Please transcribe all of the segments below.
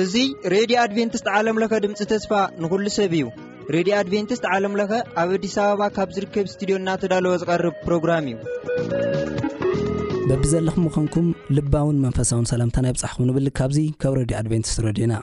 እዙ ሬድዮ ኣድቨንትስት ዓለምለኸ ድምፂ ተስፋ ንኹሉ ሰብ እዩ ሬድዮ ኣድቨንትስት ዓለምለኸ ኣብ ኣዲስ ኣበባ ካብ ዝርከብ ስትድዮ እናተዳለወ ዝቐርብ ፕሮግራም እዩ በብዘለኹም ምኸንኩም ልባውን መንፈሳውን ሰላምታ ናይ ብጻሕኹም ንብል ካብዙ ካብ ረድዮ ኣድቨንትስት ረድዩና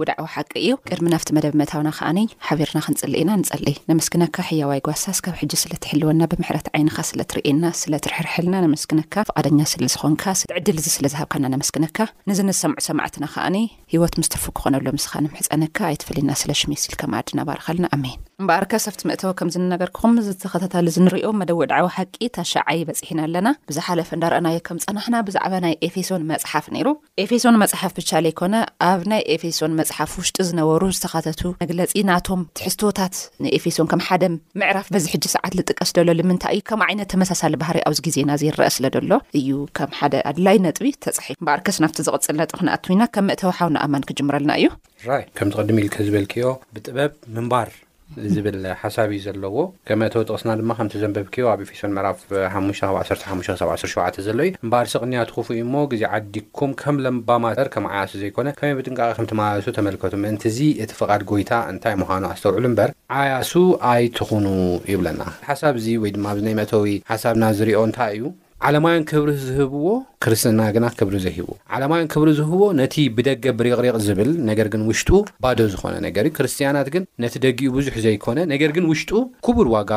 ውድዓዊ ሓቂ እዩ ቅድሚ ናብቲ መደብ ምእታውና ከኣ ሓቢርና ክንጽሊ ኢና ንጸሊ ነመስግነካ ሕያዋይ ጓሳ እስካብ ሕጂ ስለ ትሕልወና ብምሕረት ዓይንኻ ስለ ትርእየና ስለ ትርሕርሐልና ነመስግነካ ፍቃደኛ ስለ ዝኾንካ ዕድል እዚ ስለ ዝሃብካና ነመስግነካ ነዚ ንዝሰምዑ ሰማዕትና ከኣ ሂወት ምስ ትርፉ ክኾነሎም ንስኻ ንምሕጸነካ ኣይትፈለየና ስለ ሽም የሱስ ኢልካ መኣድና ባርኸልና ኣሜን። እምበኣርከስ ኣብቲ መእተዊ ከም ዝነገርክኹም እዚ ተኸታታሊ እዚ ንርእዮ መደብ ውድዓዊ ሓቂ ታሽዓይ በጺሕና ኣለና ብዝሓለፈ እንዳረኣናዮ ከም ጸናሕና ብዛዕባ ናይ ኤፌሶን መጽሓፍ ነይሩ ኤፌሶን መጽሓፍ ብቻ ለይኮነ ኣብ ናይ ኤፌሶን መጽሓፍ ውሽጢ ዝነበሩ ዝተኻተቱ መግለጺ ናቶም ትሕዝቶታት ንኤፌሶን ከም ሓደ ምዕራፍ በዚ ሕጂ ሰዓት ልጥቀስ ደሎ ልምንታይ እዩ ከም ዓይነት ተመሳሳሊ ባህሪ ኣብዚ ግዜና ዘይረአ ስለ ደሎ እዩ ከም ሓደ ኣድላይ ነጥቢ ተጻሒፉ በኣርከስ ናብቲ ዝቕጽል ነጥቢ ክንኣትዊና ከም መእተዊ ሓውና ኣማን ክጅምረልና እዩ ራይት ከምዚ ቅድም ኢልኪ ዝበልክዮ ብጥበብ ምንባር ዝብል ሓሳብ እዩ ዘለዎ። ከም መእተዊ ጥቕስና ድማ ከምቲ ዘንበብክዮ ኣብ ኤፌሶን ምዕራፍ ሓሙሽተ ካብ ዓሰርተ ሓሙሽተ ክሳብ ዓሰርተ ሸውዓተ ዘሎ እዩ። እምበኣርሲ ቅንያቱ ክፉእ እዩ እሞ፣ ግዜ ዓዲግኩም ከም ለምባማት እምበር ከም ዓያሱ ዘይኰነ፣ ከመይ ብጥንቃቐ ከም ትመላለሱ ተመልከቱ፣ ምእንት'ዚ እቲ ፍቓድ ጐይታ እንታይ ምዃኑ ኣስተውዕሉ እምበር፣ ዓያሱ ኣይትኹኑ ይብለና። ሓሳብ'ዚ ወይ ድማ ኣብዚ ናይ መእተዊ ሓሳብና ዝርኦ እንታይ እዩ? ዓለማውያን ክብሪ ዝህብዎ፣ ክርስትና ግና ክብሪ ዘይህብዎ። ዓለማውያን ክብሪ ዝህብዎ ነቲ ብደገ ብሪቕሪቕ ዝብል ነገር ግን ውሽጡ ባዶ ዝኾነ ነገር እዩ። ክርስትያናት ግን ነቲ ደጊኡ ብዙሕ ዘይኮነ ነገር ግን ውሽጡ ክቡር ዋጋ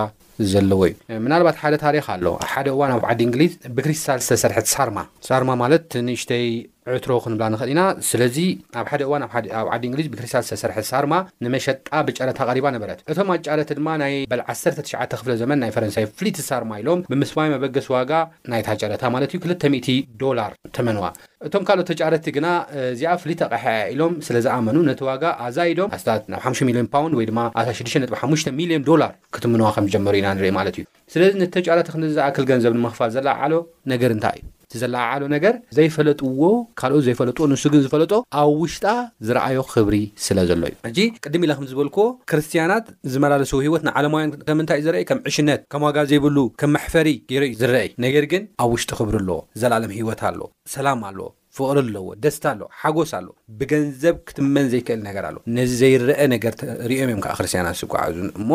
ዘለዎ እዩ። ምናልባት ሓደ ታሪኽ ኣሎ። ኣብ ሓደ እዋን ኣብ ዓዲ እንግሊዝ ብክሪስታል ዝተሰርሐት ሳርማ፣ ሳርማ ማለት ንእሽተይ ዕትሮ ክንብላ ንኽእል ኢና። ስለዚ፣ ኣብ ሓደ እዋን ኣብ ዓዲ እንግሊዝ ብክሪስታል ዝተሰርሐት ሳርማ ንመሸጣ ብጨረታ ቀሪባ ነበረት። እቶም ኣጫረቲ ድማ ናይ በል ዓሰርተ ትሽዓተ ክፍለ ዘመን ናይ ፈረንሳይ ፍሊቲ ሳርማ ኢሎም ብምስማይ መበገሲ ዋጋ ናይታ ጨረታ ማለት እዩ ክልተ ሚእቲ ዶላር ተመንዋ። እቶም ካልኦት ተጫረቲ ግና እዚኣ ፍሊቲ ኣቕሓ እያ ኢሎም ስለ ዝኣመኑ ነቲ ዋጋ ኣዛይዶም ኣስታት ናብ ሓሙሽተ ሚልዮን ፓውንድ ወይ ድማ ኣስታት ሽዱሽተ ነጥቢ ሓሙሽተ ሚልዮን ዶላር ክትምንዋ ከም ዝጀመሩ ኢና ንርኢ ማለት እዩ። ስለዚ ነቲ ተጫረቲ ክንድዚ ዝኣክል ገንዘብ ንምኽፋል ዘለዓዓሎ ነገር እንታይ እዩ? እቲ ዘለዓዓሎ ነገር ዘይፈለጥዎ ካልኦት ዘይፈለጥዎ ንሱ ግን ዝፈለጦ ኣብ ውሽጣ ዝረኣዮ ክብሪ ስለ ዘሎ እዩ። ሕጂ ቅድም ኢለ ከም ዝበልክዎ ክርስትያናት ዝመላለስዎ ህይወት ንዓለማውያን ከም እንታይ እዩ ዝረኣይ ከም ዕሽነት ከም ዋጋ ዘይብሉ ከም መሕፈሪ ገይሩ እዩ ዝረኣይ ነገር ግን ኣብ ውሽጡ ክብሪ ኣለዎ ዘላለም ህይወት ኣለዎ ሰላም ኣለዎ። ፍቕሪ ኣለዎ፣ ደስታ ኣሎ፣ ሓጎስ ኣሎ፣ ብገንዘብ ክትመን ዘይክእል ነገር ኣሎ። ነዚ ዘይረኣ ነገር ርእዮም እዮም ከኣ ክርስትያናት ዝጓዓዙ እሞ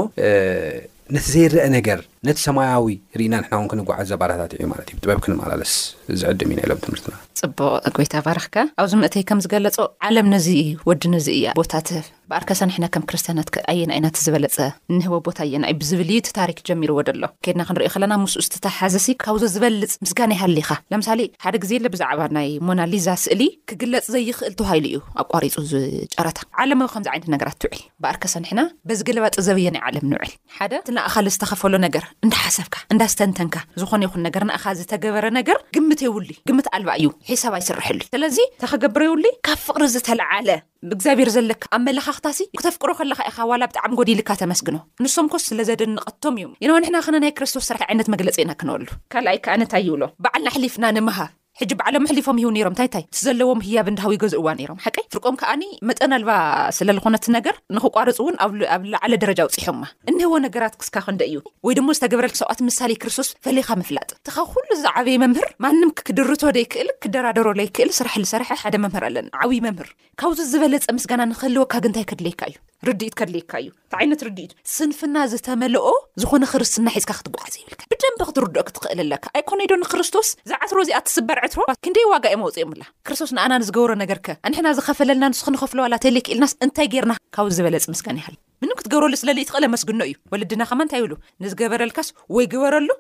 ነቲ ዘይረኣ ነገር ነቲ ሰማያዊ ርኢና ንሕና እውን ክንጓዓዝ ዘበረታትዕ እዩ ማለት እዩ። ብጥበብ ክንመላለስ ዝዕድም እዩ ናይ ሎም ትምህርትና። ጽቡቕ ጎይታ ይባርኽካ ኣብዚ ምእተይ ከም ዝገለጾ ዓለም ነዚ እዩ ወዲ ነዚ እያ ቦታ ትህብ። በኣርከሰ ንሕነ ከም ክርስትያናት ከ ኣየናይ ኢና እቲ ዝበለጸ እንህቦ ቦታ ኣየናይ እዩ ብዝብል እዩ እቲ ታሪክ ጀሚርዎ ደሎ ከድና ክንርእዮ ከለና ምስኡ ዝተታሓሓዘ ሲ ካብዞ ዝበልጽ ምስጋና ይሃሊካ ለምሳሌ ሓደ ግዜ ለ ብዛዕባ ናይ ሞና ሊዛ ስእሊ ክግለጽ ዘይክእል ተባሂሉ እዩ ኣቋሪጹ እዚ ጨረታ ዓለም ኣብ ከምዚ ዓይነት ነገራት ትውዕል በኣርከሰ ንሕና በዚ ግልባጥ እዚ ኣበየናይ ዓለም ንውዕል ሓደ እቲ ንኣኻል ዝተኸፈሎ ነገር እንዳሓሰብካ እንዳስተንተንካ ዝኾነ ይኹን ነገር ንኣኻ ዝተገበረ ነገር ግምት የብሉ ግምት ኣልባ እዩ ሒሳብ ኣይስረሐሉ ስለዚ ተኸገብረ የብሉ ካብ ፍቅሪ ዝተለዓለ ብእግዚኣብሔር ዘለካ ኣመለኻኽታሲ ክተፍቅሮ ከለኻ ኢኻ ዋላ ብጣዕሚ ጎዲልካ ተመስግኖ ንሶምኮ ስለ ዘደንቀቶም እዮም ኢነወ ንሕና ከነ ናይ ክርስቶስ ስራሕ ታይ ዓይነት መግለጺ ኢና ክነወሉ። ካልኣይ ክኣ ኣነ ታይ ይብሎ ባዕልና ኣሕሊፍና ንምሃብ ሕጂ ባዕሎም ኣሕሊፎም ይህቡ ነይሮም ታይ ታይ ትዘለዎም ህያብ እንዳሃቡ ይገዝእዋ ነይሮም ሓቀይ ፍርቆም ክኣ መጠን ኣልባ ስለ ልኾነት ነገር ንኽቋርጽ ውን ኣብ ልዓለ ደረጃ ኣብጺሖማ። እንህቦ ነገራት ክስካ ክንደይ እዩ ወይ ድሞ ዝተገበረልክ ሰብኣት ምሳሌ ክርስቶስ ፈሊኻ ምፍላጥ እቲ ካብ ኹሉ ዝዓበየ መምህር ማንም ክክድርቶ ደይክእል ክደራደሮ ለይክእል ስራሕ ልሰረሐ ሓደ መምህር ኣለና ዓብይ መምህር ካብዙ ዝበለፀ ምስጋና ንክህልወካ ግንታይ ከድልየካ እዩ ርድኢት ከድልየካ እዩ እቲ ዓይነት ርድኢት ስንፍና ዝተመልኦ ዝኾነ ክርስትና ሒዝካ ክትጓዓዝ ዘይብልካ ብደንብ ክትርድኦ ክትኽእል ኣለካ ኣይኮነይዶ ንክርስቶስ ዝዓትሮ እዚኣ ትስበር ዕትሮ ክንደይ ዋጋ እዮም ኣውፅኦምላ ክርስቶስ ንኣና ንዝገበሮ ነገርከ ኣንሕና ዝኸፈለልና ንሱ ክንኸፍለዋላ ተልክ ኢልናስ እንታይ ጌርና ካብዙ ዝበለፅ ምስጋና ይሃል ምንም ክትገብረሉ ስለ ዘይትኽእል ኣመስግኖ እዩ ወለድና ከማ እንታይ ይብሉ ንዝገበረልካስ ወይ ግበረሉ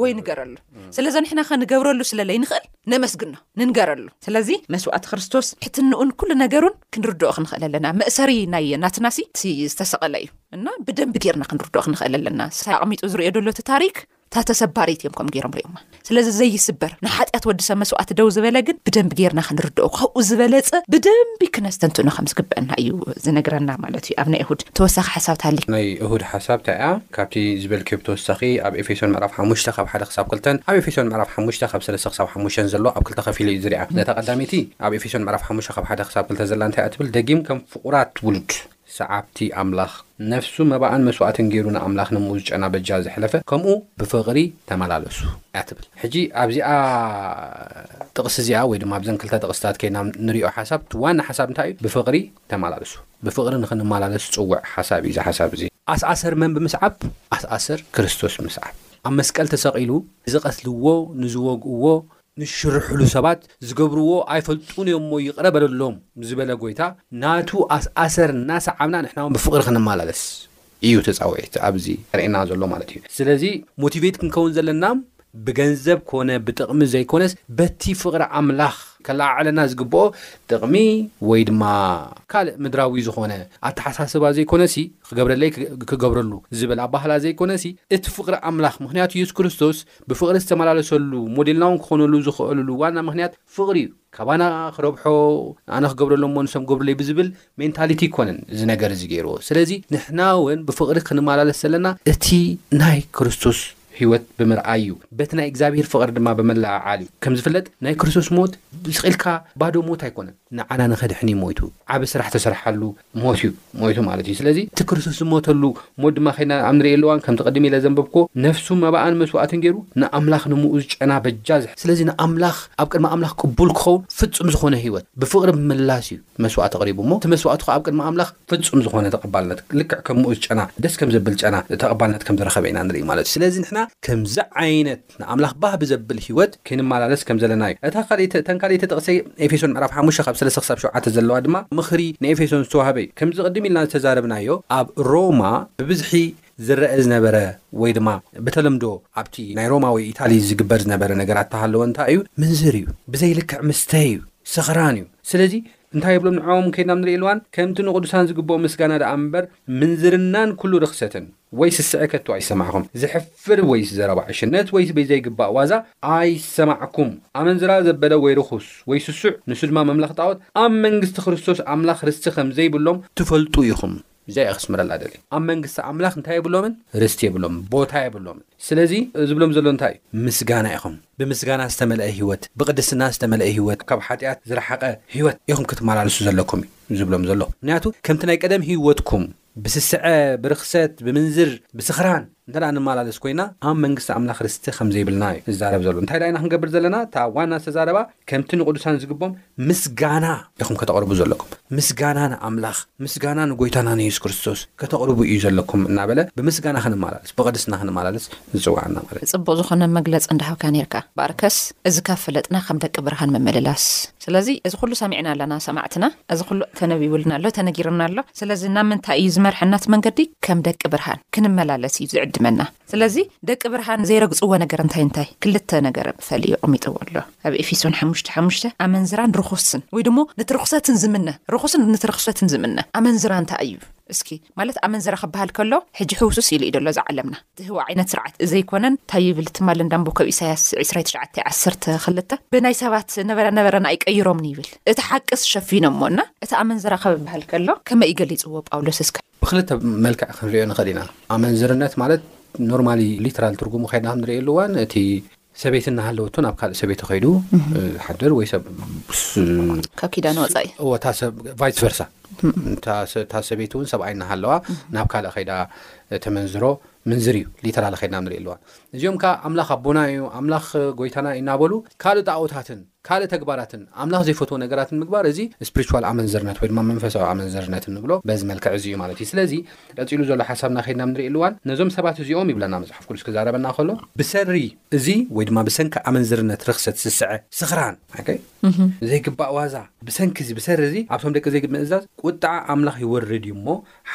ወይ ንገረሉ ስለዚ ንሕና ከ ንገብረሉ ስለ ለይንኽእል ነመስግኖ ንንገረሉ ስለዚ መስዋእቲ ክርስቶስ ሕትንኡን ኩሉ ነገሩን ክንርድኦ ክንኽእል ኣለና መእሰሪ ናይ ናትናሲ እቲ ዝተሰቐለ እዩ እና ብደንቢ ገርና ክንርድኦ ክንኽእል ኣለና ኣቕሚጡ ዝርዮ ደሎ እቲ ታሪክ እታ ተሰባሪት እዮም ከም ገይሮም ሪኦማ ስለዚ ዘይስበር ንሓጢኣት ወዲ ሰብ መስዋእቲ ደው ዝበለ ግን ብደንቢ ጌርና ክንርድኦ ካብኡ ዝበለፀ ብደንቢ ክነስተንትኖ ከም ዝግበአና እዩ ዝነግረና ማለት እዩ ኣብ ናይ እሁድ ተወሳኺ ሓሳብ ታሊ ናይ እሁድ ሓሳብ እንታይ እያ ካብቲ ዝበልክዮ ብተወሳኺ ኣብ ኤፌሶን ምዕራፍ ሓሙሽተ ካብ ሓደ ክሳብ ክልተን ኣብ ኤፌሶን ምዕራፍ ሓሙሽተ ካብ ሰለስተ ክሳብ ሓሙሽተን ዘሎ ኣብ ክልተ ከፊሉ እዩ ዝርኣ ነታ ቀዳመይቲ ኣብ ኤፌሶን ምዕራፍ ሓሙሽተ ካብ ሓደ ክሳብ ክልተ ዘላ እንታይ እያ ትብል ደጊም ከም ፍቑራት ውሉድ ሰዓብቲ ኣምላኽ ነፍሱ መባእን መስዋእትን ገይሩ ንኣምላኽ ንምኡዝ ጨና በጃ ዘሕለፈ ከምኡ ብፍቕሪ ተመላለሱ እያ ትብል። ሕጂ ኣብዚኣ ጥቕሲ እዚኣ ወይ ድማ ኣብዘን ክልተ ጥቕስታት ከይድና ንሪኦ ሓሳብ እቲ ዋና ሓሳብ እንታይ እዩ ብፍቕሪ ተመላለሱ ብፍቕሪ ንኽንመላለስ ዝጽውዕ ሓሳብ እዩ እዚ ሓሳብ እዚ። ኣስኣሰር መን ብምስዓብ ኣስኣሰር ክርስቶስ ምስዓብ ኣብ መስቀል ተሰቒሉ ንዝቐትልዎ ንዝወግእዎ ንሽርሕሉ ሰባት ዝገብርዎ ኣይፈልጡን እዮም እሞ ይቕረ በለሎም ዝበለ ጎይታ ናቱ ኣሰር እናሰዓብና ንሕናውን ብፍቕሪ ክንማላለስ እዩ ተጻዊዒት ኣብዚ ዘርእየና ዘሎ ማለት እዩ ስለዚ ሞቲቬት ክንከውን ዘለና ብገንዘብ ኮነ ብጥቕሚ ዘይኮነስ በቲ ፍቕሪ ኣምላኽ ከለዓዕለና ዝግብኦ ጥቕሚ ወይ ድማ ካልእ ምድራዊ ዝኾነ ኣተሓሳስባ ዘይኮነሲ ክገብረለይ ክገብረሉ ዝብል ኣባህላ ዘይኮነሲ እቲ ፍቕሪ ኣምላኽ ምኽንያቱ የሱስ ክርስቶስ ብፍቕሪ ዝተመላለሰሉ፣ ሞዴልና'ውን ክኾነሉ ዝኸእልሉ ዋና ምኽንያት ፍቕሪ'ዩ። ካብ ኣና ክረብሖ፣ ንኣና ክገብረሉ እሞ ንሶም ክገብሩለይ ብዝብል ሜንታሊቲ ኣይኮነን እዚ ነገር እዚ ገይርዎ። ስለዚ ንሕና'ውን ብፍቕሪ ክንመላለስ ዘለና እቲ ናይ ክርስቶስ ሕይወት ብምርኣይ'ዩ። በቲ ናይ እግዚኣብሔር ፍቕሪ ድማ ብምልዕዓል'ዩ። ከም ዝፍለጥ ናይ ክርስቶስ ሞት ስቕ ኢልካ ባዶ ሞት ኣይኮነን። ንዓና ንኸድሕን እዩ ሞይቱ። ዓቢ ስራሕ ዝተሰርሓሉ ሞት እዩ ሞይቱ ማለት እዩ። ስለዚ እቲ ክርስቶስ ዝሞተሉ ሞት ድማ ከድና ኣብ ንርእየሉ እዋን ከምቲ ቅድም ኢለ ዘንበብክዎ ነፍሱ መባኣን መስዋእትን ገይሩ ንኣምላኽ ንምኡዝ ጨና በጃ ስለዚ ንኣምላኽ ኣብ ቅድሚ ኣምላኽ ቅቡል ክኸውን ፍጹም ዝኾነ ህይወት ብፍቕሪ ብምምላስ እዩ መስዋእቲ ኣቕሪቡ እሞ እቲ መስዋእቱ ከኣ ኣብ ቅድሚ ኣምላኽ ፍጹም ዝኾነ ተቐባልነት ልክዕ ከም ምኡዝ ጨና ደስ ከም ዘብል ጨና ተቐባልነት ከም ዝረኸበ ኢና ንርኢ ማለት እዩ። ስለዚ ንሕና ከምዚ ዓይነት። ንኣምላኽ ባህ ብዘብል ህይወት ክንመላለስ ከም ዘለና እዩ። እታ ካልእቲ እተን ካልእቲ ጥቕሰይ ኤፌሶን ምዕራፍ ሓሙሽተ ካብ ሰለስተ ክሳብ ሸውዓተ ዘለዋ ድማ ምኽሪ ንኤፌሶን ዝተዋህበ እዩ። ከምዚ ቅድም ኢልና ዝተዛረብናዮ ኣብ ሮማ ብብዝሒ ዝረኣ ዝነበረ ወይ ድማ ብተለምዶ ኣብቲ ናይ ሮማ ወይ ኢታሊ ዝግበር ዝነበረ ነገር ኣተሃለወ እንታይ እዩ ምንዝር እዩ ብዘይ ልክዕ ምስተ እዩ ስኽራን እዩ ስለዚ እንታይ ይብሎም ንዕኦም ከይድና ኣብ ንርእየሉ እዋን ከምቲ ንቅዱሳን ዝግብኦም ምስጋና ደኣ እምበር ምንዝርናን ኩሉ ርኽሰትን ወይ ስስዐ ከቶ ኣይሰማዕኹም ዘሕፍር ወይስ ዘረባ ዕሽነት ወይስ ብዘይግባእ ዋዛ ኣይሰማዕኩም ኣመንዝራ ዘበለ ወይ ርኹስ ወይ ስሱዕ ንሱ ድማ መምላኽ ጣኦት ኣብ መንግስቲ ክርስቶስ ኣምላኽ ርስቲ ከም ዘይብሎም ትፈልጡ ኢኹም እዚኣ እየ ክስምረላ ደልየ ኣብ መንግስቲ ኣምላኽ እንታይ የብሎምን ርስቲ የብሎምን ቦታ የብሎምን ስለዚ ዝብሎም ዘሎ እንታይ እዩ ምስጋና ኢኹም ብምስጋና ዝተመልአ ህይወት ብቅድስና ዝተመልአ ህይወት ካብ ሓጢኣት ዝረሓቐ ህይወት ኢኹም ክትመላለሱ ዘለኩም እዩ ዝብሎም ዘሎ ምክንያቱ ከምቲ ናይ ቀደም ህይወትኩም ብስስዐ፣ ብርኽሰት፣ ብምንዝር፣ ብስኽራን እንተ ደኣ ንመላለስ ኰይና፣ ኣብ መንግስቲ ኣምላኽ ርስቲ ኸም ዘይብልና እዩ ዚዛረብ ዘሎ። እንታይ ደኣ ኢና ኽንገብር ዘለና? እታ ዋና ዝተዛረባ፣ ከምቲ ንቕዱሳን ዚግብኦም ምስጋና ኢኹም ከተቕርቡ ዘሎኩም። ምስጋና ንኣምላኽ፣ ምስጋና ንጐይታና ንየሱስ ክርስቶስ ከተቕርቡ እዩ ዘሎኩም እናበለ፣ ብምስጋና ኽንመላለስ፣ ብቕድስና ኽንመላለስ ዝጽውዓና ማለት እዩ። ጽቡቕ ዝኾነ መግለጺ እንዳሃብካ ኔርካ ባርከስ እዚ ካብ ፈለጥና ከም ደቂ ብርሃን ምምልላስ። ስለዚ እዚ ኩሉ ሰሚዕና ኣለና ሰማዕትና እዚ ኩሉ ተነቢቡልና ኣሎ ተነጊሩና ኣሎ ስለዚ ናብ ምንታይ እዩ ዝመርሐና እቲ መንገዲ ከም ደቂ ብርሃን ክንመላለስ እዩ ዝዕድመና ስለዚ ደቂ ብርሃን ዘይረግጽዎ ነገር እንታይ እንታይ ክልተ ነገር ፈልዩ ኣቕሚጥዎ ኣሎ ኣብ ኤፌሶን ሓሙሽተ ሓሙሽተ ኣመንዝራን ርኹስን ወይ ድሞ ነቲ ርኹሰትን ዝምነ ርኹስን ነቲ ርኹሰትን ዝምነ ኣመንዝራ እንታይ እዩ እስኪ ማለት ኣመንዝራ ክበሃል ከሎ ሕጂ ሕውሱስ ኢሉ እዩ ዘሎ እዚ ዓለምና ዝህቦ ዓይነት ስርዓት ዘይኮነን ታይ ይብል ትማል እንዳንቦከብ ኢሳያስ ዕስራይ ትሽዓተይ ዓሰርተ ክልተ ብናይ ሰባት ነበረ ነበረና ኣይቀይሮምን ይብል እቲ ሓቅስ ሸፊኖሞ እና እቲ ኣመንዝራ ከብብሃል ከሎ ከመይ ገሊጽዎ ጳውሎስ እስከ ብክልተ መልክዕ ክንሪኦ ንክእል ኢና ኣመንዝርነት ማለት ኖርማሊ ሊትራል ትርጉሙ ከይድና ክንሪኤሉ እዋን እቲ ሰበይቲ እናሃለወቶ ናብ ካልእ ሰበይቲ ከይዱ ዝሓድር ወይ ሰብ ካብ ኪዳን ወፃኢ እወ እታ ሰብ ቫይስ ቨርሳ እታ ሰበይቲ እውን ሰብኣይ እናሃለዋ ናብ ካልእ ከይዳ ተመንዝሮ ምንዝር እዩ ሊተራል ከይድና ንርኢ ኣለዋ እዚኦም ከዓ ኣምላኽ ኣቦና እዩ ኣምላኽ ጎይታና እዩ እናበሉ ካልእ ጣኦታትን ካልእ ተግባራትን ኣምላኽ ዘይፈትዎ ነገራትን ምግባር እዚ ስፕሪቹዋል ኣመንዝርነት ወይ ድማ መንፈሳዊ ኣመንዝርነት እንብሎ በዚ መልክዕ እዚ እዩ ማለት እዩ ስለዚ ቀጺሉ ዘሎ ሓሳብና ከይድና ኣብ ንርእየሉ እዋን ነዞም ሰባት እዚኦም ይብለና መጽሓፍ ቅዱስ ክዛረበና ከሎ ብሰሪ እዚ ወይ ድማ ብሰንኪ ኣመንዝርነት ርኽሰት ስስዐ ስኽራን ዘይግባእ ዋዛ ብሰንኪ እዚ ብሰሪ እዚ ኣብቶም ደቂ ዘይግብ ምእዛዝ ቁጥዓ ኣምላኽ ይወርድ እዩ እሞ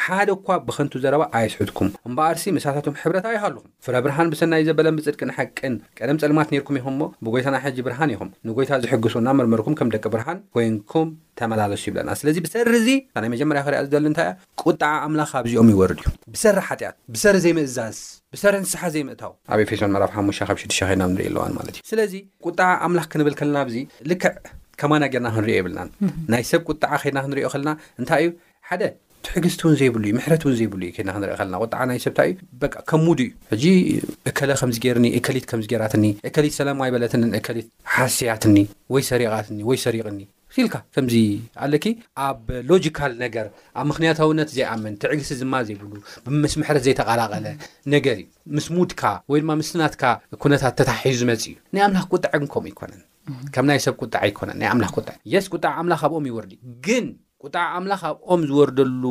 ሓደ እኳ ብኸንቱ ዘረባ ኣይስሕትኩም እምበኣርሲ ምሳታቶም ሕብረት ኣይሃልኹም። ፍረ ብርሃን ብሰናይ ዘበለን ብጽድቅን ሓቅን። ቀደም ጸልማት ኔርኩም ኢኹም እሞ ብጐይታና ሕጂ ብርሃን ኢኹም። ንጐይታ ዝሕግሱ እናመርመርኩም ከም ደቂ ብርሃን ኮይንኩም ተመላለሱ ይብለና። ስለዚ ብሰሪ እዚ እታ ናይ መጀመርያ ክሪኣ ዝደሊ እንታይ እያ? ቁጥዓ ኣምላኽ ኣብዚኦም ይወርድ እዩ። ብሰሪ ሓጢኣት፣ ብሰሪ ዘይምእዛዝ፣ ብሰሪ ንስሓ ዘይምእታው። ኣብ ኤፌሶን ምዕራፍ ሓሙሽተ ካብ ሽዱሽተ ኬድና ክንሪኢ ኣለዋን ማለት እዩ። ስለዚ ቁጥዓ ኣምላኽ ክንብል ከለና ኣብዚ ልክዕ ከማና ጌርና ክንሪኦ የብልናን። ናይ ሰብ ቁጥዓ ኬድና ክንሪኦ ከለና እንታይ እዩ ሓደ ትዕግስቲ ውን ዘይብሉ እዩ ምሕረት ውን ዘይብሉ እዩ ከይድና ክንሪኢ ከለና ቁጥዓ ናይ ሰብ ታይ እዩ በቃ ከም ሙድ እዩ ሕጂ እከለ ከምዚ ጌርኒ እከሊት ከምዚ ጌራትኒ እከሊት ሰላም ኣይበለትንን እከሊት ሓስያትኒ ወይ ሰሪቃትኒ ወይ ሰሪቅኒ ኢልካ ከምዚ ኣለኪ ኣብ ሎጂካል ነገር ኣብ ምክንያታውነት ዘይኣምን ትዕግስቲ ዝማ ዘይብሉ ምስ ምሕረት ዘይተቃላቀለ ነገር እዩ ምስ ሙድካ ወይ ድማ ምስቲ ናትካ ኩነታት ተታሒዙ ዝመጽእ እዩ ናይ ኣምላኽ ቁጥዐ ግን ከምኡ ኣይኮነን ከም ናይ ሰብ ቁጥዐ ኣይኮነን ናይ ኣምላኽ ቁጥዐ የስ ቁጥዐ ኣምላኽ ኣብኦም ይወርድ እዩ ግን ቁጥዓ ኣምላኽ ኣብ ኦም ዝወርደሉ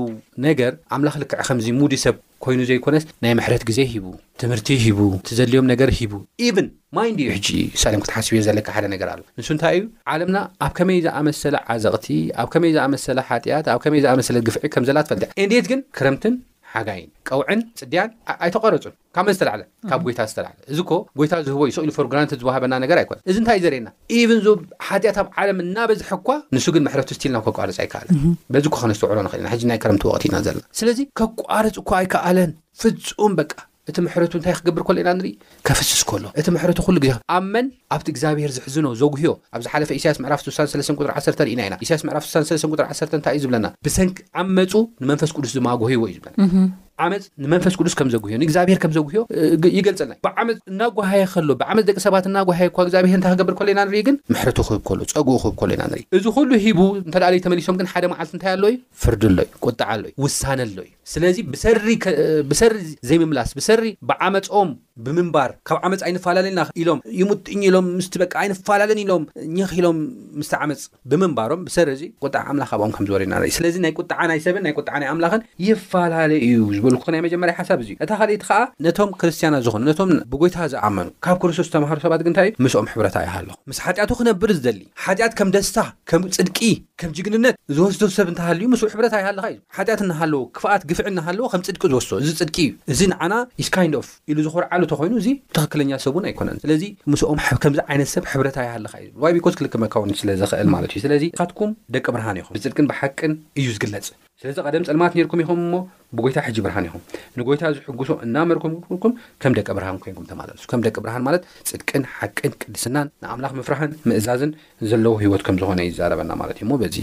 ነገር ኣምላኽ ልክዕ ከምዚ ሙዲ ሰብ ኮይኑ ዘይኮነስ ናይ ምሕረት ግዜ ሂቡ ትምህርቲ ሂቡ ትዘድልዮም ነገር ሂቡ ኢቭን ማይንድ ዩ ሕጂ ሳሌም ክትሓስብዮ ዘለኪ ሓደ ነገር ኣሎ ንሱ እንታይ ኢዩ ዓለምና ኣብ ከመይ ዝኣመሰለ ዓዘቕቲ ኣብ ከመይ ዝኣመሰለ ሓጥያት ኣብ ከመይ ዝኣመሰለ ግፍዒ ከምዘላ ትፈልጢ እንዴት ግን ክረምትን ሓጋይን ቀውዕን ጽድያን ኣይተቋረጹን። ካብ መን ዝተላዕለ ካብ ጎይታ ዝተላዕለ እዚ እኮ ጎይታ ዝህቦ እዩ ስቅ ኢሉ ፎር ግራንትድ ዝወሃበና ነገር ኣይኮነን እዚ እንታይ እዩ ዘርእየና ኢቭን ዞ ሓጢኣት ኣብ ዓለም እናበዝሐ እኳ ንሱ ግን ምሕረቱ ስቲል ናብ ከቋርፅ ኣይከኣለን በዚ እኮ ከነስተውዕሎ ንኽእል ኢና ሕጂ ናይ ክረምቲ ወቅቲ ኢና ዘለና ስለዚ ከቋርፅ እኳ ኣይከኣለን ፍፁም በቃ እቲ ምሕረቱ እንታይ ክገብር ከሎ ኢና ንርኢ ከፍስስ ከሎ እቲ ምሕረቱ ኩሉ ግዜ ኣብ መን ኣብቲ እግዚኣብሄር ዝሕዝኖ ዘጉህዮ ኣብ ዝሓለፈ ኢሳያስ ምዕራፍ 63 ቁጥሪ 10 ርኢና ኢና ኢሳያስ ምዕራፍ 63 ቁጥሪ 10 እንታይ እዩ ዝብለና ብሰንኪ ዓመፁ ንመንፈስ ቅዱስ ዝማጎህይዎ እዩ ዝብለና ዓመጽ ንመንፈስ ቅዱስ ከም ዘጉህዮ፣ ንእግዚኣብሄር ከም ዘጉህዮ ይገልጸልና እዩ። ብዓመጽ እናጓሃየ ከሎ፣ ብዓመጽ ደቂ ሰባት እናጓሃየ እኳ እግዚኣብሄር እንታይ ክገብር ከሎ ኢና ንርኢ ግን? ምሕረቱ ክህብ ከሎ፣ ጸግኡ ክህብ ከሎ ኢና ንርኢ። እዚ ኩሉ ሂቡ እንተደኣ ለይተመሊሶም ግን ሓደ መዓልቲ እንታይ ኣሎ እዩ? ፍርዲ ኣሎ እዩ፣ ቁጥዓ ኣሎ እዩ፣ ውሳነ ኣሎ እዩ። ስለዚ ብሰሪ ብሰሪ ዘይምምላስ፣ ብሰሪ ብዓመጾም ብምንባር ካብ ዓመጽ ኣይንፋላለን ኢና ኢሎም ይሙጥኝ ኢሎም ምስቲ በቃ ኣይንፋላለን ኢሎም ኘኽ ኢሎም ምስቲ ዓመጽ ብምንባሮም ብሰሪ እዚ ቁጥዓ ኣምላኽ ኣብኦም ከም ዝወረደ ኢና ንርኢ ስለዚ ናይ ቁጥዓ ናይ ሰብን ናይ ቁጥዓ ናይ ኣምላኽን ይፋላለ እዩ ዝበልኩኺ ናይ መጀመርያ ሓሳብ እዚ እዩ እታ ካልኣይቲ ኸኣ ነቶም ክርስትያናት ዝኾኑ ነቶም ብጎይታ ዝኣመኑ ካብ ክርስቶስ ዝተማህሩ ሰባት ግን እንታይ እዩ ምስኦም ሕብረት ኣይሃለኹ ምስ ሓጢኣቱ ክነብር ዝደሊ ሓጢኣት ከም ደስታ ከም ጽድቂ ከም ጅግንነት ዝወስዶ ሰብ እንተሃልዩ ምስኡ ሕብረት ኣይሃልኻ እዩ። ሓጢኣት እናሃለዎ፣ ክፍኣት፣ ግፍዒ እናሃለዎ ከም ጽድቂ ዝወስዶ፣ እዚ ጽድቂ እዩ፣ እዚ ንዓና is kind of ኢሉ ዝኾርዓሉ ተኾይኑ እዚ ትኽክለኛ ሰብ እውን ኣይኮነን። ስለዚ ምስኦም ከምዚ ዓይነት ሰብ ሕብረት ኣይሃልኻ እዩ ዝብል። Why? Because ክልክመካ እውን ስለ ዝኽእል ማለት እዩ። ስለዚ ንሳትኩም ደቂ ብርሃን ኢኹም፣ ብጽድቅን ብሓቅን እዩ ዝግለጽ። ስለዚ ቀደም ጸልማት ኔርኩም ኢኹም እሞ ብጎይታ ሕጂ ብርሃን ኢኹም ንጎይታ ዝሕጉሶ እናመርኩምኩም ከም ደቂ ብርሃን ኮንኩም ተማላለሱ ከም ደቂ ብርሃን ማለት ጽድቅን ሓቅን ቅድስናን ንኣምላኽ ምፍራህን ምእዛዝን ዘለዎ ህይወት ከም ዝኾነ ይዛረበና ማለት እዩ እሞ በዚ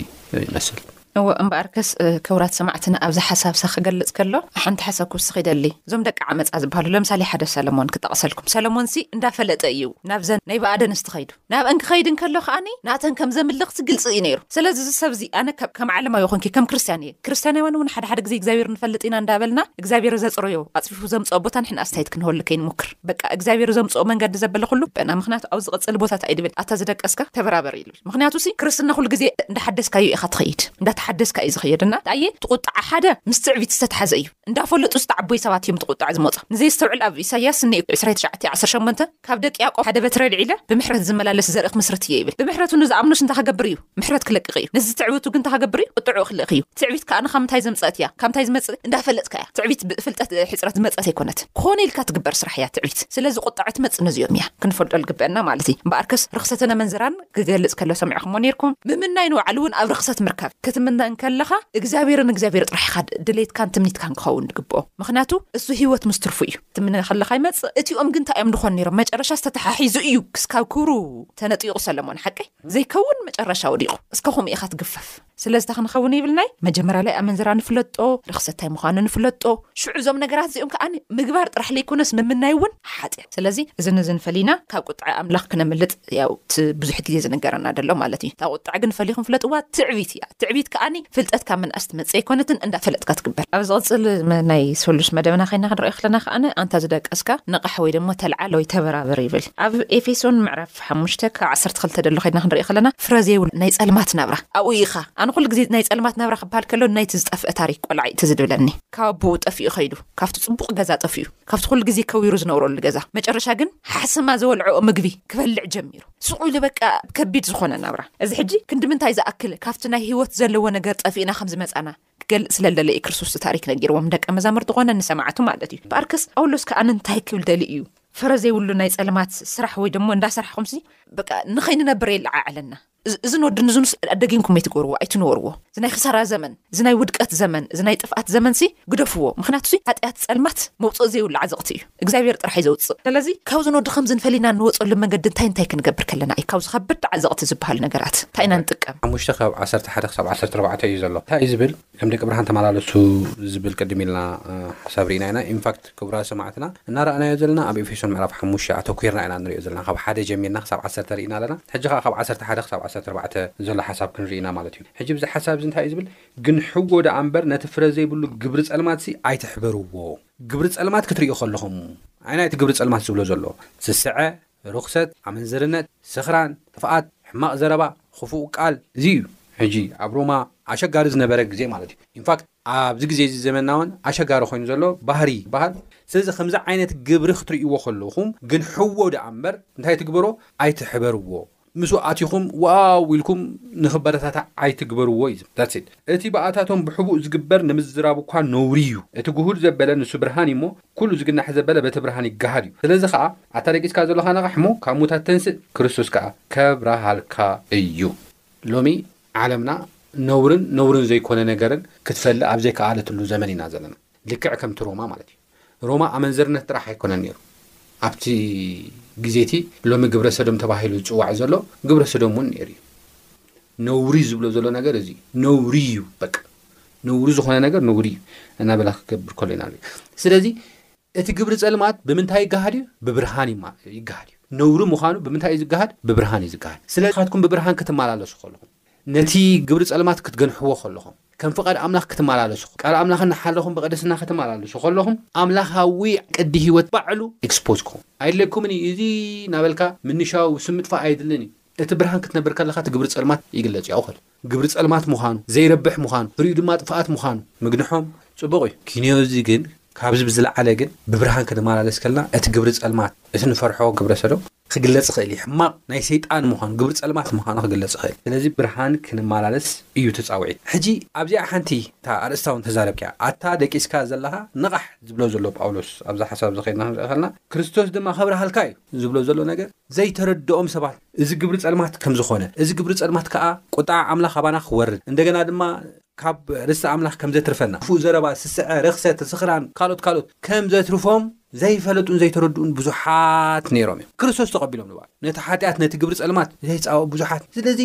ይመስል እወ እምበኣርከስ ክብራት ሰማዕትና ኣብዚ ሓሳብሳ ክገልጽ ከሎ ሓንቲ ሓሳብ ክውስኽ ይደሊ እዞም ደቂ ዓመጻ ዝበሃሉ ለምሳሌ ሓደ ሰለሞን ክጠቕሰልኩም ሰለሞንሲ እንዳፈለጠ እዩ ናብዘን ናይ ብኣደንስቲ ከይዱ ናብኣን ክኸይድ እንከሎ ከኣ ናተን ከም ዘምልኽቲ ግልጺ እዩ ነይሩ። ስለዚ እዚ ሰብ እዚ ኣነ ከም ዓለም ኣይኾንኪ ከም ክርስትያን እየ። ክርስትያናውያን እውን ሓደ ሓደ ግዜ እግዚኣብሔር ንፈልጥ ኢና እንዳበልና እግዚኣብሔር ዘጽረዮ ኣጽፊፉ ዘምጽኦ ቦታ ንሕና ኣስታይት ክንህበሉ ከይንሙክር በቃ እግዚኣብሔር ዘምጽኦ መንገዲ ዘበለ ኩሉ በና ምኽንያቱ ኣብ ዝቕጽል ቦታ ታይ ድብል ኣታ ዝደቀስካ ተበራበር እዩ ልብል ምኽንያቱ ሲ ክርስትና ኩሉ ግዜ እንዳሓደስካዮ ኢኻ ትኸይድ እንዳተሓደስካ እዩ ዝኸየድ እና ኣየ ትቑጥዓ ሓደ ምስ ትዕቢት ዝተትሓዘ እዩ እንዳፈለጡ ዝተዓቦዩ ሰባት እዮም ትቑጥዓ ዝመጾም ንዘየስተውዕል ኣብ ኢሳያስ እኒኦ ዕስራይ ትሽዓተ ዓሰርተ ሸሞንተ ካብ ደቂ ያእቆብ ሓደ በትሪ ኣልዒለ ብምሕረት ዝመላለስ ዘርኢ ክምስርት እየ ይብል። ብምሕረቱ ንዝኣምኑስ እንታይ ኸገብር እዩ? ምሕረት ክለቅቕ እዩ። ንዝትዕብቱ ግን እንታይ ኸገብር እዩ? ቍጥዕኡ ኽልእኽ እዩ። ትዕቢት ከኣ ንኻ ምንታይ ዘምጽኣት እያ? ካብ ምንታይ ዝመጽእ እንዳ ፈለጥካ እያ። ትዕቢት ብፍልጠት ሕጽረት ዝመጸት ኣይኮነት። ኮነ ኢልካ ትግበር ስራሕ እያ ትዕቢት። ስለዚ ቍጥዐ ትመጽእ ነዚኦም እያ። ክንፈልጦ ልግበእና ማለት እዪ። እምበኣርከስ ርኽሰትን ኣመንዝራን ክገልጽ ከሎ ሰሚዕኹሞ ኔርኩም። ምምናይ ንባዕሉ እውን ኣብ ርኽሰት ምርካብ። ክትምነ እንከለኻ እግዚኣብሔርን እግዚኣብሔር ጥራሕ ኢኻ ድሌትካን ትምኒትካን ክኸውን ድግብኦ። ምኽንያቱ እሱ ሕይወት ምስ ትርፉ እዩ። ትምነ ከለካ ይመጽእ እቲኦም ግን ታይ እዮም ድኮን ነይሮም መጨረሻስ ተታሓሒዙ እዩ ክስካብ ክብሩ ተነጢቁ ሰለሞን ሓቀይ ዘይከውን መጨረሻ ወዲቁ እስከ ከምኡ ኢካ ትግፈፍ ስለዝታ ክንከውን ይብልናይ መጀመርያ ላይ ኣመንዝራ ንፍለጦ ርክሰት ታይ ምኳኑ ንፍለጦ ሽዑ እዞም ነገራት እዚኦም ከዓ ምግባር ጥራሕ ለይኮነስ ምምናይ እውን ሓጢያት ስለዚ እዝን እዝን ፈሊና ካብ ቁጥዐ ኣምላክ ክነምልጥ ያው እቲ ብዙሕ ግዜ ዝንገረና ደሎ ማለት እዩ። እታ ቁጥዐ ግን ፈሊኹም ፍለጥዋ ትዕቢት እያ። ትዕቢት ከኣኒ ፍልጠት ካብ ምንኣስ ትመጽእ ኣይኮነትን እንዳፈለጥካ ትግበር። ኣብ ዝቕጽል ናይ ሰሉስ መደብና ከይና ክንርእዮ ከለና ከኣ ኣንታ ዝደቀስካ ንቓሕ ወይ ደሞ ተልዓል ወይ ተበራበር ይብል። ኣብ ኤፌሶን ምዕራፍ ሓሙሽተ ክሳዕ ዓሰርተ ክልተ ደሎ ከይና ክንርእዮ ከለና ፍረ ዘይብሉ ናይ ጸልማት ናብራ ኣብኡ ኢኻ። ኣነ ኩሉ ግዜ ናይ ጸልማት ናብራ ክበሃል ከሎ ናይቲ ዝጠፍእ ታሪክ ቆልዓ እዩ ትዝ ድብለኒ። ካብ ኣቦኡ ጠፊኡ ከይዱ ካብቲ ጽቡቕ ገዛ ጠፊኡ። ካብቲ ኩሉ ግዜ ከዊሩ ዝነብረሉ ገዛ መጨረሻ ግን ሓሰማ ዘወልዐኦ ምግቢ ክበልዕ ጀሚሩ ስቑ ኢሉ በቃ ከቢድ ዝኾነ ናብራ እዚ ሕጂ ክንዲምንታይ ዝኣክል ካብቲ ናይ ህይወት ዘለዎ ነገር ጠፊእና ከም ዝመጻና ክገልጽ ስለ ዝደለ እዩ ክርስቶስ እቲ ታሪክ ነጊርዎም ንደቀ መዛሙርቲ ኮነ ንሰማዕቱ ማለት እዩ ብኣርከስ ጳውሎስ ከኣ ንንታይ ክብል ደልዩ እዩ ፍረ ዘይብሉ ናይ ጸልማት ስራሕ ወይ ደሞ እንዳሰርሕኹምሲ በቃ ንኸይንነብር የለዓዕለና እዝን ወድን እዝንስ ደጊምኩም ኣይትግበርዎ ኣይትንበርዎ እዚ ናይ ክሳራ ዘመን እዚ ናይ ውድቀት ዘመን እዚ ናይ ጥፍኣት ዘመንሲ ግደፍዎ ምክንያቱ እዚ ሓጢኣት ጸልማት መውጽእ ዘይብሉ ዓዘቕቲ እዩ እግዚኣብሔር ጥራሕ እዩ ዘውጽእ ሰለዚ ካብዝን ወዲ ከምዝን ፈሊና እንወጸሉ መንገዲ እንታይ እንታይ ክንገብር ከለና እዩ ካብዚ ከበድቲ ዓዘቕቲ ዝበሃሉ ነገራት እንታይ ኢና ንጥቀም። ሓሙሽተ ካብ ዓሰርተ ሓደ ክሳብ ዓሰርተ ኣርባዕተ እዩ ዘሎ እንታይ እዩ ዝብል። ከም ደቂ ብርሃን ተመላለሱ ዝብል ቅድም ኢልና ሓሳብ ርኢና ኢና ኢንፋክት ክቡራት ሰማዕትና እናረኣናዮ ዘለና ኣብ ኤፌሶን ምዕራፍ ሓሙሽተ ኣተኲርና ኢና ንሪኦ ዘለና ካብ ሓደ ጀሚርና ክሳብ ዓሰርተ ርኢና ኣለና ሕጂ ከኣ ካብ ዓሰርተ ሓደ ክሳብ ዓሰርተ ኣርባዕተ ዘሎ ሓሳብ ክንርኢ ኢና ማለት እዩ ሕጂ እዚ ሓሳብ እዚ እንታይ እዩ ዝብል ግንሕዎ ደኣ እምበር ነቲ ፍረ ዘይብሉ ግብሪ ጸልማትሲ ኣይትሕበርዎ ግብሪ ጸልማት ክትርእዩ ከለኹም ኣየናይ እቲ ግብሪ ጸልማት ዝብሎ ዘሎ ዝስዐ ርኹሰት፣ ኣመንዝርነት፣ ስኽራን፣ ጥፍኣት፣ ሕማቕ ዘረባ፣ ኹፉእ ቃል፣ እዚ እዩ ሕጂ ኣብ ሮማ ኣሸጋሪ ዝነበረ ግዜ ማለት እዩ ኢንፋክት ኣብዚ ግዜ እዚ ዘመንና ውን ኣሸጋሪ ኮይኑ ዘሎ ባህሪ ይበሃል ስለዚ ከምዚ ዓይነት ግብሪ ክትርእይዎ ከለኹም ግን ሕዎ ደኣ እምበር እንታይ ትግበሮ ኣይትሕበርዎ ምስኡ ኣቲኹም ዋው ኢልኩም ንኽበረታታዕ ኣይትግበርዎ እዩ ዝብል that's it እቲ ብኣታቶም ብሕቡእ ዝግበር ንምዝራብ እኳ ነውሪ እዩ እቲ ግሁድ ዘበለ ንሱ ብርሃን እዩሞ ኩሉ ዝግናሕ ዘበለ በቲ ብርሃን ይገሃድ እዩ ስለዚ ኸኣ ኣታ ደቂስካ ዘሎኻ ንቓሕ እሞ ካብ ሙታት ተንስእ ክርስቶስ ከኣ ከብራሃልካ እዩ ሎሚ ዓለምና ነውርን ነውርን ዘይኮነ ነገርን ክትፈልእ ኣብ ዘይከኣለትሉ ዘመን ኢና ዘለና ልክዕ ከምቲ ሮማ ማለት እዩ። ሮማ ኣመንዝርነት ጥራሕ ኣይኮነን ነይሩ ኣብቲ ግዜ እቲ ሎሚ ግብረ ሰዶም ተባሂሉ ዝፅዋዕ ዘሎ ግብረ ሰዶም እውን ነይሩ እዩ ነውሪ ዝብሎ ዘሎ ነገር እዚ ነውሪ እዩ በቃ ነውሪ ዝኾነ ነገር ነውሪ እዩ እናበለ ክገብር ከሎ ኢና ስለዚ እቲ ግብሪ ፀልማት ብምንታይ ይገሃድ እዩ ብብርሃን ይገሃድ እዩ ነውሪ ምዃኑ ብምንታይ እዩ ዝገሃድ ብብርሃን እዩ ዝገሃድ ስለካትኩም ብብርሃን ክትመላለሱ ከለኹም ነቲ ግብሪ ጸልማት ክትገንሕዎ ከለኹም፣ ከም ፍቓድ ኣምላኽ ክትመላለሱ፣ ቃል ኣምላኽ እናሓለኹም ብቕድስና ክትመላለሱ ከለኹም፣ ኣምላኻዊ ቅዲ ህይወት ባዕሉ Expose ክኸውን ኣይድለኩምን እዩ። እዚ እናበልካ ምንሻው፣ ስም ምጥፋእ ኣየድልን እዩ። እቲ ብርሃን ክትነብር ከለኻ እቲ ግብሪ ጸልማት ይግለጽ ያኡ ከሎ ግብሪ ጸልማት ምዃኑ፣ ዘይረብሕ ምዃኑ፣ ፍሪኡ ድማ ጥፍኣት ምዃኑ ምግንሖም ጽቡቕ እዩ። ኪንዮ እዚ ግን ካብዚ ብዝለዓለ ግን ብብርሃን ክንመላለስ ከለና እቲ ግብሪ ጸልማት፣ እቲ ንፈርሖ ግብረሰዶም፣ ክግለጽ ይኽእል እዩ። ሕማቕ ናይ ሰይጣን ምዃኑ፣ ግብሪ ጸልማት ምዃኑ ክግለጽ ይኽእል። ስለዚ ብርሃን ክንማላለስ እዩ እቲ ጻውዒት። ሕጂ ኣብዚኣ ሓንቲ እታ ኣርእስታ ውን ተዛረብኪያ። ኣታ ደቂስካ ዘለኻ ንቓሕ ዝብሎ ዘሎ ጳውሎስ ኣብዛ ሓሳብ እዚ ከይድና ክንርኢ ከለና ክርስቶስ ድማ ከብርሃልካ እዩ ዝብሎ ዘሎ ነገር ዘይተረድኦም ሰባት እዚ ግብሪ ጸልማት ከም ዝኾነ እዚ ግብሪ ጸልማት ከኣ ቁጥዓ ኣምላኽ ኣባና ክወርድ እንደገና ድማ ካብ ርስቲ ኣምላኽ ከም ዘትርፈና፣ ክፉእ ዘረባ፣ ስስዐ፣ ርኽሰት፣ ስኽራን፣ ካልኦት ካልኦት ከም ዘትርፎም ዘይፈለጡን ዘይተረድኡን ብዙሓት ነይሮም እዮም። ክርስቶስ ተቐቢሎም ንበኣል ነቲ ሓጢኣት ነቲ ግብሪ ጸልማት ዘይጻወእ ብዙሓት ስለዚ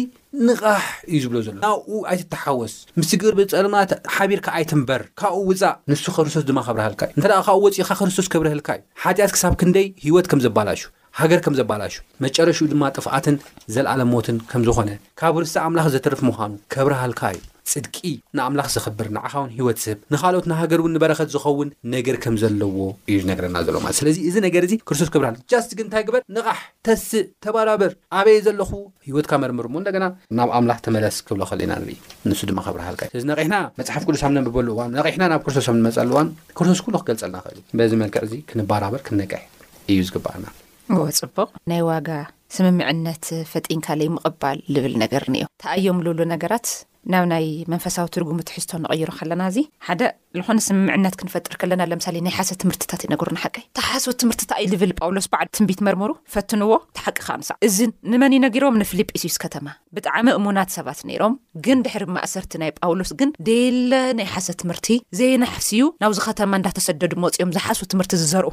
ንቓሕ እዩ ዝብሎ ዘሎ ናብኡ ኣይትተሓወስ ምስቲ ግብሪ ጸልማት ሓቢርካ ኣይትንበር ካብኡ ውጻእ ንሱ ክርስቶስ ድማ ከብርሃልካ እዩ እንተ ካብኡ ወጺእካ ክርስቶስ ከብርሃልካ እዩ ሓጢኣት ክሳብ ክንደይ ህይወት ከም ዘባላሹ ሃገር ከም ዘባላሹ፣ መጨረሽኡ ድማ ጥፍኣትን ዘልኣለም ሞትን ከም ዝኾነ፣ ካብ ርስቲ ኣምላኽ ዘትርፍ ምዃኑ ከብርሃልካ እዩ። ጽድቂ ንኣምላኽ ዘኽብር፣ ንዓኻውን ህይወት ዝህብ፣ ንኻልኦት ንሃገርውን ንበረኸት ዝኸውን ነገር ከም ዘለዎ እዩ ዝነግረና ዘሎ ማለት። ስለዚ እዚ ነገር እዚ ክርስቶስ ከብርሃልና just ግን እንታይ ግበር ንቓሕ፣ ተስእ፣ ተባራበር፣ ኣበይ እየ ዘለኹ፣ ህይወትካ መርምር እሞ እንደገና ናብ ኣምላኽ ተመለስ ክብሎ ከሎ ኢና ንርኢ። ንሱ ድማ ከብርሃልካ እዩ። ስለዚ ነቒሕና መጽሓፍ ቅዱስ ኣብ ነንብበሉ እዋን፣ ነቒሕና ናብ ክርስቶስ ኣብ ንመጸሉ እዋን ክርስቶስ ኩሉ ክገልጸልና ይኽእል እዩ። በዚ መልክዕ እዚ ክንባራበር ክንነቅሕ። እዩ ዝግበኣና። እወ ጽቡቕ ናይ ዋጋ ስምምዕነት ፈጢንካ ለይምቕባል ልብል ነገር እንኦ። ተኣዮም ልብሉ ነገራት ናብ ናይ መንፈሳዊ ትርጉሙ ትሕዝቶ ንቐይሮ ከለና እዚ ሓደ ልኾነ ስምምዕነት ክንፈጥር ከለና ለምሳሌ ናይ ሓሰት ትምህርትታት ይነግሩና ሓቀይ እቲ ሓሶት ትምህርትታ እዩ ልብል ጳውሎስ ባዕሉ ትንቢት መርምሩ ፈትንዎ እቲ ሓቂ ከኣ ንሳዕ እዚ ንመን እዩ ነጊሮም ንፍልጲስዩስ ከተማ ብጣዕሚ እሙናት ሰባት ነይሮም ግን ድሕሪ ማእሰርቲ ናይ ጳውሎስ ግን ደየለ ናይ ሓሰት ትምህርቲ ዘየናሕስዩ ናብዚ ከተማ እንዳተሰደዱ መጺኦም ዝሓሱ ትምህርቲ ዝዘርኡ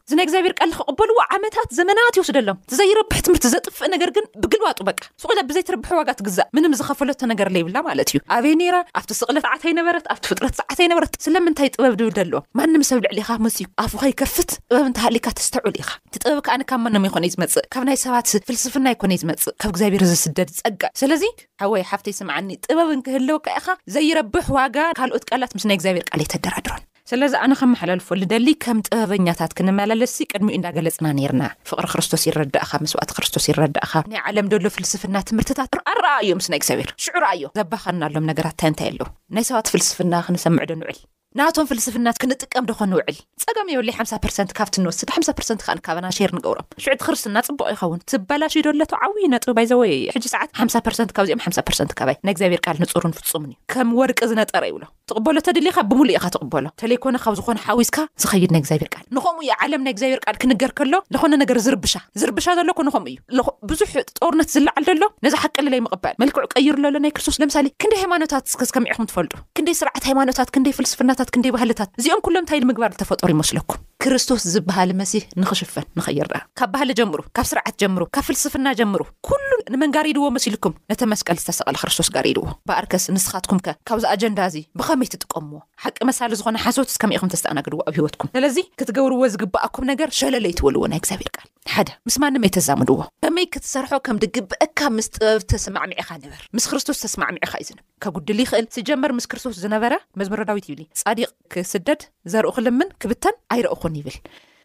እዚ ናይ እግዚኣብሔር ቃል ንክቅበልዎ ዓመታት ዘመናት ይወስደሎም ዘይረብሕ ትምህርቲ ዘጥፍእ ነገር ግን ብግልባጡ በቃ ሱቅ ኢላ ብዘይ ትረብሖ ዋጋ ትግዛእ ምንም ዝከፈለቶ ነገር ለይብላ ማለት እዩ ኣበይ ነይራ ኣብቲ ስቅለት ሰዓት ኣይነበረት ኣብቲ ፍጥረት ሰዓት ኣይነበረት ስለምንታይ ጥበብ ድብል ደሎ ማንም ሰብ ልዕሊካ መጽዩ ኣፉ ከይከፍት ጥበብ እንተሃሊካ ተስተዑል ኢካ እቲ ጥበብ ከኣ ካብ መንም ኣይኮነይ ዝመጽእ ካብ ናይ ሰባት ፍልስፍና ኣይኮነይ ዝመጽእ ካብ እግዚኣብሔር ዝስደድ ጸጋ ስለዚ ሓወይ ሓፍተይ ስምዓኒ ጥበብ እንክህልወካ ኢካ ዘይረብሕ ዋጋ ካልኦት ቃላት ምስ ናይ እግዚኣብሔር ቃል ኣይተደራድሮን። ስለዚ ኣነ ከመሓላልፎ ልደሊ ከም ጥበበኛታት ክንመላለስሲ ቅድሚኡ እንዳገለጽና ኔርና ፍቅሪ ክርስቶስ ይረዳእኻ መስዋእቲ ክርስቶስ ይረዳእኻ ናይ ዓለም ደሎ ፍልስፍና ትምህርትታት ርኣ ርኣዮ ምስ ናይ እግዚኣብሔር ሽዑ ርኣዮ ዘባኸንናሎም ነገራት እንታይ እንታይ ኣለዉ ናይ ሰባት ፍልስፍና ክንሰምዕ ዶ ንውዕል ናቶም ፍልስፍናት ክንጥቀም ዶኾን ንውዕል ጸገም የብለይ ሓምሳ ፐርሰንት ካብቲ ንወስድ ሓምሳ ፐርሰንት ከኣ ንካባና ሼር ንገብሮም ሽዑ እቲ ክርስትና ጽቡቅ ይኸውን ትበላሽዩ ዶ ኣሎ እቲ ዓብዩ ነጥቢ ባይ ዘ ወይ ሕጂ ሰዓት ሓምሳ ፐርሰንት ካብዚኦም ሓምሳ ፐርሰንት ካባይ ናይ እግዚኣብሔር ቃል ንጹርን ፍጹምን እዩ ከም ወርቂ ዝነጠረ ይብሎ ትቕበሎ ተድሊ ኻብ ብምሉእ ኢኻ ትቕበሎ ተለይኮነ ኻብ ዝኾነ ሓዊስካ ዝኸይድ ናይ እግዚኣብሔር ቃል ንኸምኡ እዩ ዓለም ናይ እግዚኣብሔር ቃል ክንገር ከሎ ለኾነ ነገር ዝርብሻ ዝርብሻ ዘሎ ኮ ንኸምኡ እዩ ለኾ ብዙሕ ጦርነት ዝለዓል ደሎ ነዚ ሓቂ ልለይ ምቕባል መልክዑ ቀይሩ ለሎ ናይ ክርስቶስ ለምሳሌ ክንደይ ሃይማኖታት እስከ ዝከሚዕኹም ትፈልጡ ክንደይ ስርዓት ሃይማኖታት ክንደይ ፍልስፍናታት ክንደይ ባህልታት እዚኦም ኩሎም እንታይ ንምግባር ዝተፈጠሩ ይመስለኩም ክርስቶስ ዝበሃል መሲህ ንኽሽፈን ንኸይረኣ ካብ ባህሊ ጀምሩ ካብ ስርዓት ጀምሩ ካብ ፍልስፍና ጀምሩ ኩሉ ንመን ጋሪድዎ መሲልኩም? ነቲ መስቀል ዝተሰቐለ ክርስቶስ ጋሪድዎ። እምበኣርከስ ንስኻትኩምከ ካብዚ ኣጀንዳ እዚ ብኸመይ ትጥቀምዎ? ሓቂ መሳሊ ዝኾነ ሓሶትስ ከመይ ኢኹም ተስተኣናግድዎ ኣብ ህይወትኩም? ሰለዚ ክትገብርዎ ዝግበኣኩም ነገር ሸለል ኣይትበልዎ ናይ እግዚኣብሄር ቃል ሓደ ምስ ማንም ኣይተዛምድዎ። ከመይ ክትሰርሖ ከም ድግበኣካ ምስ ጥበብ ተሰማዕሚዕኻ ንበር። ምስ ክርስቶስ ተስማዕሚዕኻ እዩ ዝንብ። ከጉድል ይኽእል። ስጀመር ምስ ክርስቶስ ዝነበረ መዝሙረ ዳዊት ይብሊ ጻዲቅ። ክስደድ፣ ዘርኡ ክልምን ክብተን ኣይረእኹን ይብል።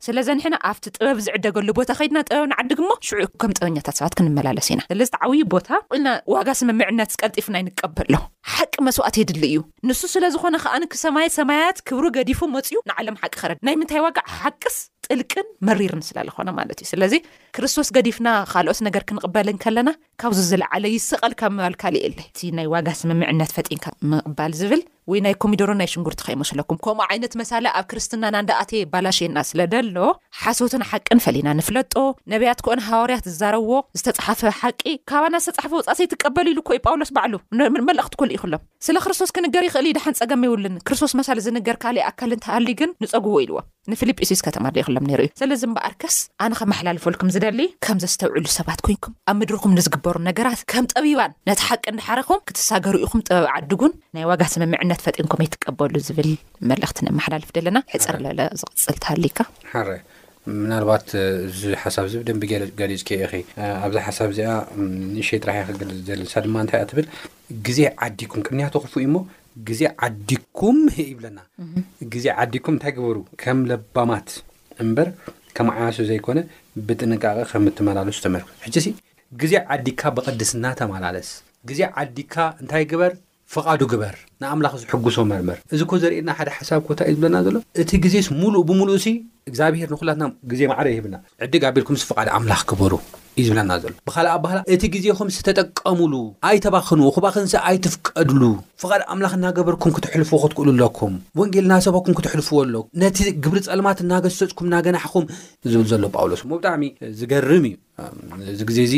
ስለዘ ንሕና ኣብቲ ጥበብ ዝዕደገሉ ቦታ ከይድና ጥበብ ንዓድግ እሞ ሽዑ ከም ጥበኛታት ሰባት ክንመላለስ ኢና። ስለዚ እቲ ዓብዩ ቦታ ኢልና ዋጋ ስምምዕነት ቀልጢፍና ኣይንቀበሎ። ሓቂ መስዋእቲ የድሊ እዩ። ንሱ ስለዝኾነ ከኣ ክሰማየ ሰማያት ክብሩ ገዲፉ መጽዩ ንዓለም ሓቂ ከረድ። ናይ ምንታይ ዋጋ? ሓቅስ ጥልቅን መሪርን ስለልኾነ ማለት እዩ። ስለዚ ክርስቶስ ገዲፍና ካልኦት ነገር ክንቕበል እንከለና፣ ካብዚ ዝለዓለ ይሰቐል ካብ ምባል ካልእ የለ። እቲ ናይ ዋጋ ስምምዕነት ፈጢንካ ምቕባል ዝብል ወይ ናይ ኮሚደሮን ናይ ሽንጉርቲ ከይመስለኩም ከምኡ ዓይነት መሳሊ ኣብ ክርስትናና እንዳ ኣተየ የባላሽየና ስለ ደሎ ሓሶትን ሓቅን ፈሊና ንፍለጦ ነብያት ኮነ ሃዋርያት ዝዛረብዎ ዝተጻሓፈ ሓቂ ካባና ዝተጻሕፈ ወጻኢ ዘይትቀበሉ ኢሉ እኮ እዩ ጳውሎስ ባዕሉ መልእኽቲ እኮ ልኢኹሎም ስለ ክርስቶስ ክንገር ይኽእል እዩ ደሓን ጸገም የብሉን ክርስቶስ መሳሊ ዝንገር ካልእ ኣካል እንተ ሃልዩ ግን ንጸግዎ ኢልዎም ንፊልጲስዩስ ከተማ ልኢኹሎም ነይሩ እዩ። ሰለዚ እምበኣርከስ ኣነ ከመሓላልፈልኩም ዝደሊ፣ ከም ዘስተውዕሉ ሰባት ኰይንኩም፣ ኣብ ምድርኹም ንዝግበሩ ነገራት ከም ጠቢባን ነቲ ሓቂ እንዳ ሓረኹም ክትሳገሩ ኢኹም፣ ጥበብ ዓድጉን ናይ ዋጋ ስምምዕነት ፈጢንኩም ኣይትቀበሉ ዝብል መልእኽቲ ነመሓላልፍ ደለና። ሕጽር ለለ ዝቕጽል ተሃሊካ። ሕረ ምናልባት እዚ ሓሳብ እዚ ብደንቢ ገሊጽኪዮ ኢኺ። ኣብዛ ሓሳብ እዚኣ ንእሽተይ ጥራሕ እየ ክገልጽ ዝደሊ። ንሳ ድማ እንታይ እያ ትብል፣ ግዜ ዓዲኩም፣ ቅንያቱ ክፉእ እዩ እሞ ግዜ ዓዲኩም ይብለና ግዜ ዓዲኩም እንታይ ግበሩ ከም ለባማት እምበር ከም ዓያሱ ዘይኮነ ብጥንቃቐ ከም እትመላለሱ ተመልከቱ ሕጂሲ ግዜ ዓዲካ ብቕድስና ተመላለስ ግዜ ዓዲካ እንታይ ግበር ፍቓዱ ግበር ንኣምላኽ ዝሕጉሶ መርምር እዚ እኮ ዘርእየና ሓደ ሓሳብ ኮ እንታይ እዩ ዝብለና ዘሎ እቲ ግዜስ ሙሉእ ብምሉእሲ እግዝኣብሄር ንኹላትና ግዜ ማዕረ ይህብና። ዕድግ ኣቢልኩምስ ፍቓድ ኣምላኽ ግበሩ እዩ ዝብለና ዘሎ። ብኻልእ ኣባህላ እቲ ግዜኹምስ ተጠቀሙሉ፣ ኣይተባኽንዎ፣ ክባኽንሰ ኣይትፍቀድሉ። ፍቓድ ኣምላኽ እናገበርኩም ክትሕልፍዎ ክትክእሉ ኣለኩም። ወንጌል እናሰበኩም ክትሕልፍዎ ኣለኩም። ነቲ ግብሪ ጸልማት እናገሰጽኩም እናገናሕኹም። ዝብል ዘሎ ጳውሎስ እሞ ብጣዕሚ ዝገርም እዩ። እዚ ግዜ እዚ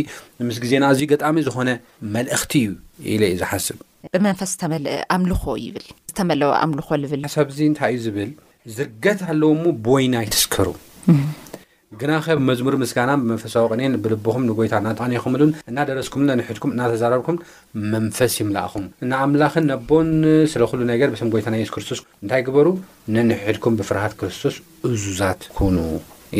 ምስ ግዜና ኣዝዩ ገጣሚ ዝኾነ መልእኽቲ እዩ ኢለ እየ ዝሓስብ። ብመንፈስ ዝተመልእ ኣምልኾ ይብል ዝተመለወ ኣምልኾ ልብል። ሓሳብዚ እንታይ እዩ ዝብል ዝርገት ኣለዎ እሞ ቦይና ኣይትስከሩ ግናኸ ብመዝሙር ምስጋናን ብመንፈሳዊ ቅኔን ብልብኹም ንጎይታ እናጣኔኹምሉን እናደረስኩምን ነንሕድኩም እናተዛረብኩም መንፈስ ይምላእኹም ንኣምላኽን ነቦን ስለ ኩሉ ነገር ብስም ጎይታና የሱስ ክርስቶስ እንታይ ግበሩ ነንሕድኩም ብፍርሃት ክርስቶስ እዙዛት ኩኑ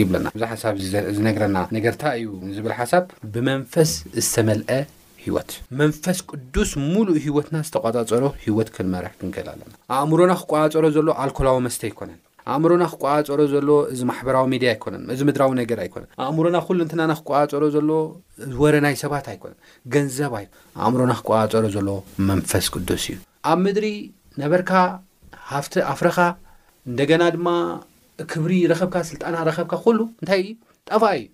ይብለና እዚ ሓሳብ ዝነግረና ነገርታ እዩ ዝብል ሓሳብ ብመንፈስ ዝተመልአ ህይወት። መንፈስ ቅዱስ ምሉእ ህይወትና ዝተቖጻጸሮ ህይወት ክንመርሕ ክንክእል ኣለና። ኣእምሮና ክቆጻጸሮ ዘሎ ኣልኮላዊ መስተ ኣይኮነን። ኣእምሮና ክቆጻጸሮ ዘሎ እዚ ማሕበራዊ ሚድያ ኣይኮነን። እዚ ምድራዊ ነገር ኣይኮነን። ኣእምሮና ኩሉንትናና ክቆጻጸሮ ዘሎ ወረ ናይ ሰባት ኣይኮነን። ገንዘብ ኣይኮነን። ኣእምሮና ክቆጻጸሮ ዘሎ መንፈስ ቅዱስ እዩ። ኣብ ምድሪ ነበርካ፣ ሃፍቲ ኣፍረኻ፣ እንደገና ድማ ክብሪ ረኸብካ ስልጣና ረኸብካ ኩሉ እንታይ እዩ ጠፋኢ እዩ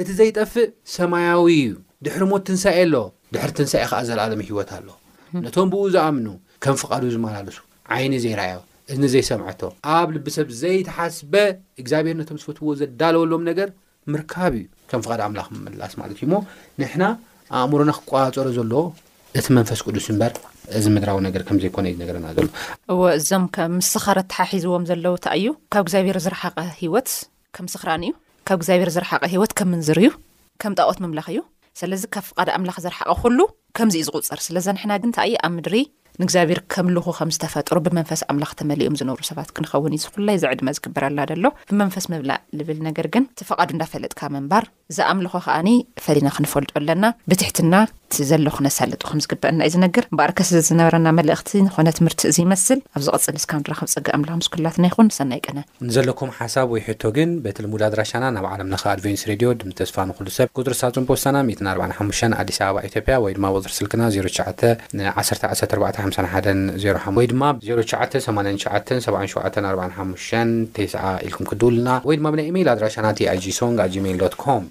እቲ ዘይጠፍእ ሰማያዊ እዩ ድሕሪ ሞት ትንሳኤ ኣሎ ድሕሪ ትንሳኤ ከዓ ዘለኣለም ሂወት ኣሎ ነቶም ብኡ ዝኣምኑ ከም ፍቓዱ ዝመላለሱ ዓይኒ ዘይረኣዮ እዝኒ ዘይሰምዐቶ ኣብ ልቢ ሰብ ዘይተሓስበ እግዚኣብሔር ነቶም ዝፈትዎ ዘዳለወሎም ነገር ምርካብ እዩ ከም ፍቓድ ኣምላኽ ምምላስ ማለት እዩ እሞ ንሕና ኣእምሮና ክቆፃፀሮ ዘለዎ እቲ መንፈስ ቅዱስ እምበር እዚ ምድራዊ ነገር ከም ዘይኮነ እዩ ነገረና ዘሎ እወ እዞም ከም ምስኻር ኣተሓሒዝዎም ዘለዉ እንታይ እዩ ካብ እግዚኣብሔር ዝረሓቐ ህይወት ከም ስኽራን እዩ ካብ እግዚኣብሔር ዝረሓቐ ህይወት ከም ምንዝር እዩ ከም ጣዖት ምምላኽ እዩ ስለዚ ካብ ፍቓድ ኣምላኽ ዝረሓቐ ኩሉ ከምዚ እዩ ዝቑጸር። ስለዛ ንሕና ግን እንታይ እዩ ኣብ ምድሪ። ንእግዚኣብሔር ከምልኹ ከም ዝተፈጥሩ ብመንፈስ ኣምላኽ ተመሊኦም ዝነብሩ ሰባት ክንኸውን እዩ ዝኹላይ እዚ ዕድመ ዝግበረልና ደሎ። ብመንፈስ ምምላእ ልብል ነገር ግን እቲ ፈቓዱ እንዳፈለጥካ ምንባር እዚ ኣምልኾ ከኣኒ ፈሊና ክንፈልጦ ኣለና ብትሕትና። እቲ ዘሎ ክነሳልጦ ከም ዝግበእና እዩ ዝነግር። እምበኣርከስ እዚ ዝነበረና መልእኽቲ ንኾነ ትምህርቲ እዚ ይመስል። ኣብ ዝቕጽል እስካብ ንራኸብ ጸጋ ኣምላኽ ምስ ኩላትና ይኹን። ሰናይ ቅነ። ንዘለኩም ሓሳብ ወይ ሕቶ ግን በቲ ልሙድ ኣድራሻና ናብ ዓለም ለኸ ኣድቨንቲስት ሬድዮ ድምጺ ተስፋ ንኹሉ ሰብ ቁጽሪ ሳጹን ፖስታና ሚእትን ኣርባዓን ሓሙሽተን ኣዲስ ኣበባ ኢትዮጵያ ወይ ድማ ቁጽሪ ስልክና ዜሮ ትሽዓተ ዓሰርተ ዓሰርተ ኣርባዕተ ሓምሳን ሓደን ዜሮ ሓሙሽተ ወይ ድማ ብ ዜሮ ትሽዓተ ሰማንያን ትሽዓተን ሰብዓን ሸውዓተን ኣርብዓን ሓሙሽተን ቴስዓ ኢልኩም ክትድውሉልና ወይ ድማ ብናይ ኢመይል ኣድራሻና tig song at gmail dot com።